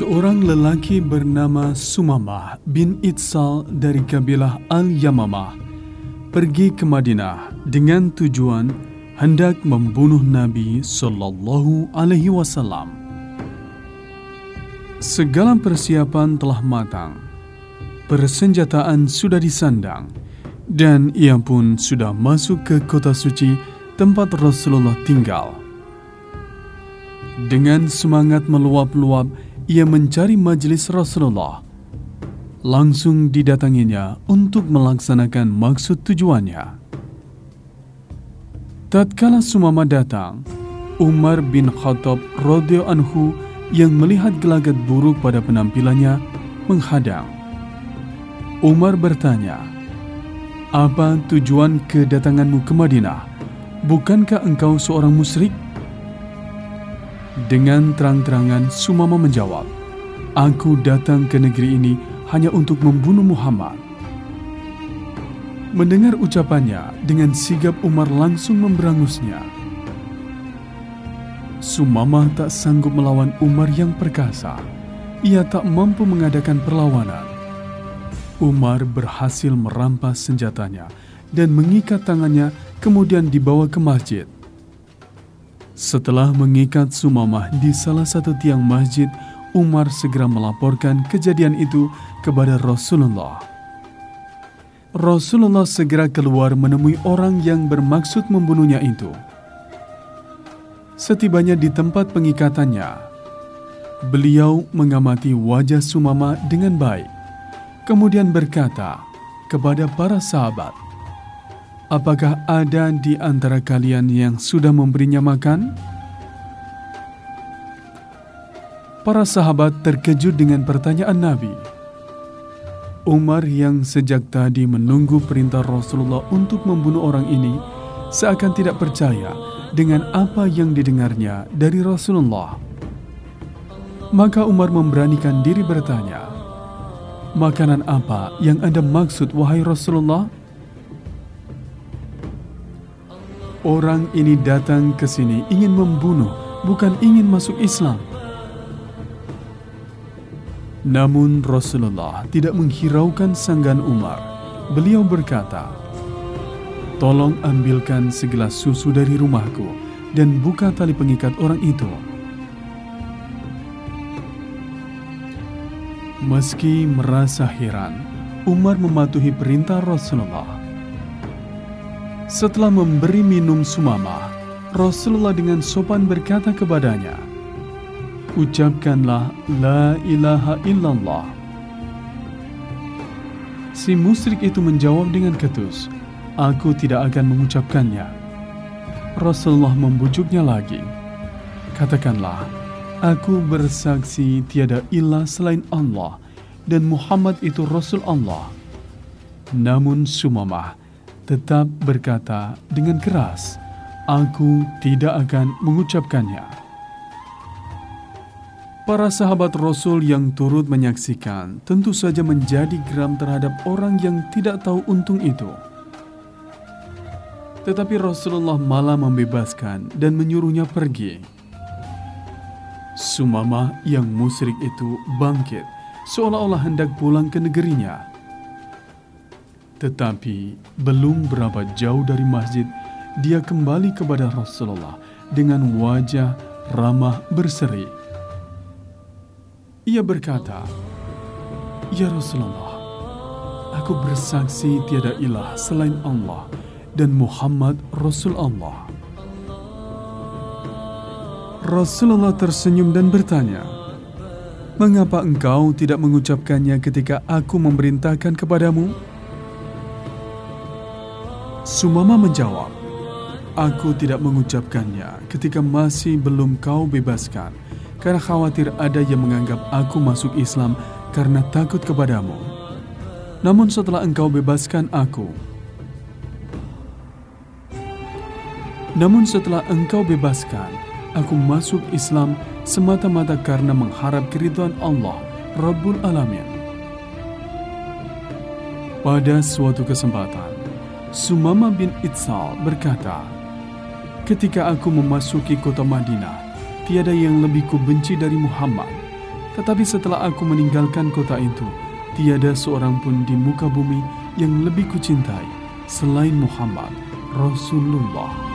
Seorang lelaki bernama Sumamah bin Itsal dari kabilah Al-Yamamah pergi ke Madinah dengan tujuan hendak membunuh Nabi Sallallahu Alaihi Wasallam. Segala persiapan telah matang, persenjataan sudah disandang, dan ia pun sudah masuk ke kota suci tempat Rasulullah tinggal. Dengan semangat meluap-luap, ia mencari majelis Rasulullah. Langsung didatanginya untuk melaksanakan maksud tujuannya. Tatkala Sumama datang, Umar bin Khattab radhiyallahu anhu yang melihat gelagat buruk pada penampilannya menghadang. Umar bertanya, "Apa tujuan kedatanganmu ke Madinah? Bukankah engkau seorang musyrik?" Dengan terang-terangan Sumama menjawab, Aku datang ke negeri ini hanya untuk membunuh Muhammad. Mendengar ucapannya, dengan sigap Umar langsung memberangusnya. Sumama tak sanggup melawan Umar yang perkasa. Ia tak mampu mengadakan perlawanan. Umar berhasil merampas senjatanya dan mengikat tangannya kemudian dibawa ke masjid. Setelah mengikat Sumamah di salah satu tiang masjid, Umar segera melaporkan kejadian itu kepada Rasulullah. Rasulullah segera keluar menemui orang yang bermaksud membunuhnya itu. Setibanya di tempat pengikatannya, beliau mengamati wajah Sumama dengan baik, kemudian berkata kepada para sahabat, Apakah ada di antara kalian yang sudah memberinya makan? Para sahabat terkejut dengan pertanyaan Nabi. Umar yang sejak tadi menunggu perintah Rasulullah untuk membunuh orang ini seakan tidak percaya dengan apa yang didengarnya dari Rasulullah. Maka Umar memberanikan diri bertanya, "Makanan apa yang Anda maksud, wahai Rasulullah?" Orang ini datang ke sini ingin membunuh, bukan ingin masuk Islam. Namun Rasulullah tidak menghiraukan sanggan Umar. Beliau berkata, Tolong ambilkan segelas susu dari rumahku dan buka tali pengikat orang itu. Meski merasa heran, Umar mematuhi perintah Rasulullah. Setelah memberi minum Sumama, Rasulullah dengan sopan berkata kepadanya, Ucapkanlah La ilaha illallah. Si musyrik itu menjawab dengan ketus, Aku tidak akan mengucapkannya. Rasulullah membujuknya lagi. Katakanlah, Aku bersaksi tiada ilah selain Allah dan Muhammad itu Rasul Allah. Namun Sumamah tetap berkata dengan keras, "Aku tidak akan mengucapkannya." Para sahabat Rasul yang turut menyaksikan tentu saja menjadi geram terhadap orang yang tidak tahu untung itu. Tetapi Rasulullah malah membebaskan dan menyuruhnya pergi. Sumamah yang musyrik itu bangkit seolah-olah hendak pulang ke negerinya. Tetapi belum berapa jauh dari masjid, dia kembali kepada Rasulullah dengan wajah ramah berseri. Ia berkata, Ya Rasulullah, aku bersaksi tiada ilah selain Allah dan Muhammad Rasul Allah. Rasulullah tersenyum dan bertanya, Mengapa engkau tidak mengucapkannya ketika aku memerintahkan kepadamu? Sumama menjawab, Aku tidak mengucapkannya ketika masih belum kau bebaskan, karena khawatir ada yang menganggap aku masuk Islam karena takut kepadamu. Namun setelah engkau bebaskan aku, namun setelah engkau bebaskan, aku masuk Islam semata-mata karena mengharap keriduan Allah, Rabbul Alamin. Pada suatu kesempatan, Sumama bin Itsal berkata, Ketika aku memasuki kota Madinah, tiada yang lebih kubenci dari Muhammad. Tetapi setelah aku meninggalkan kota itu, tiada seorang pun di muka bumi yang lebih kucintai selain Muhammad Rasulullah.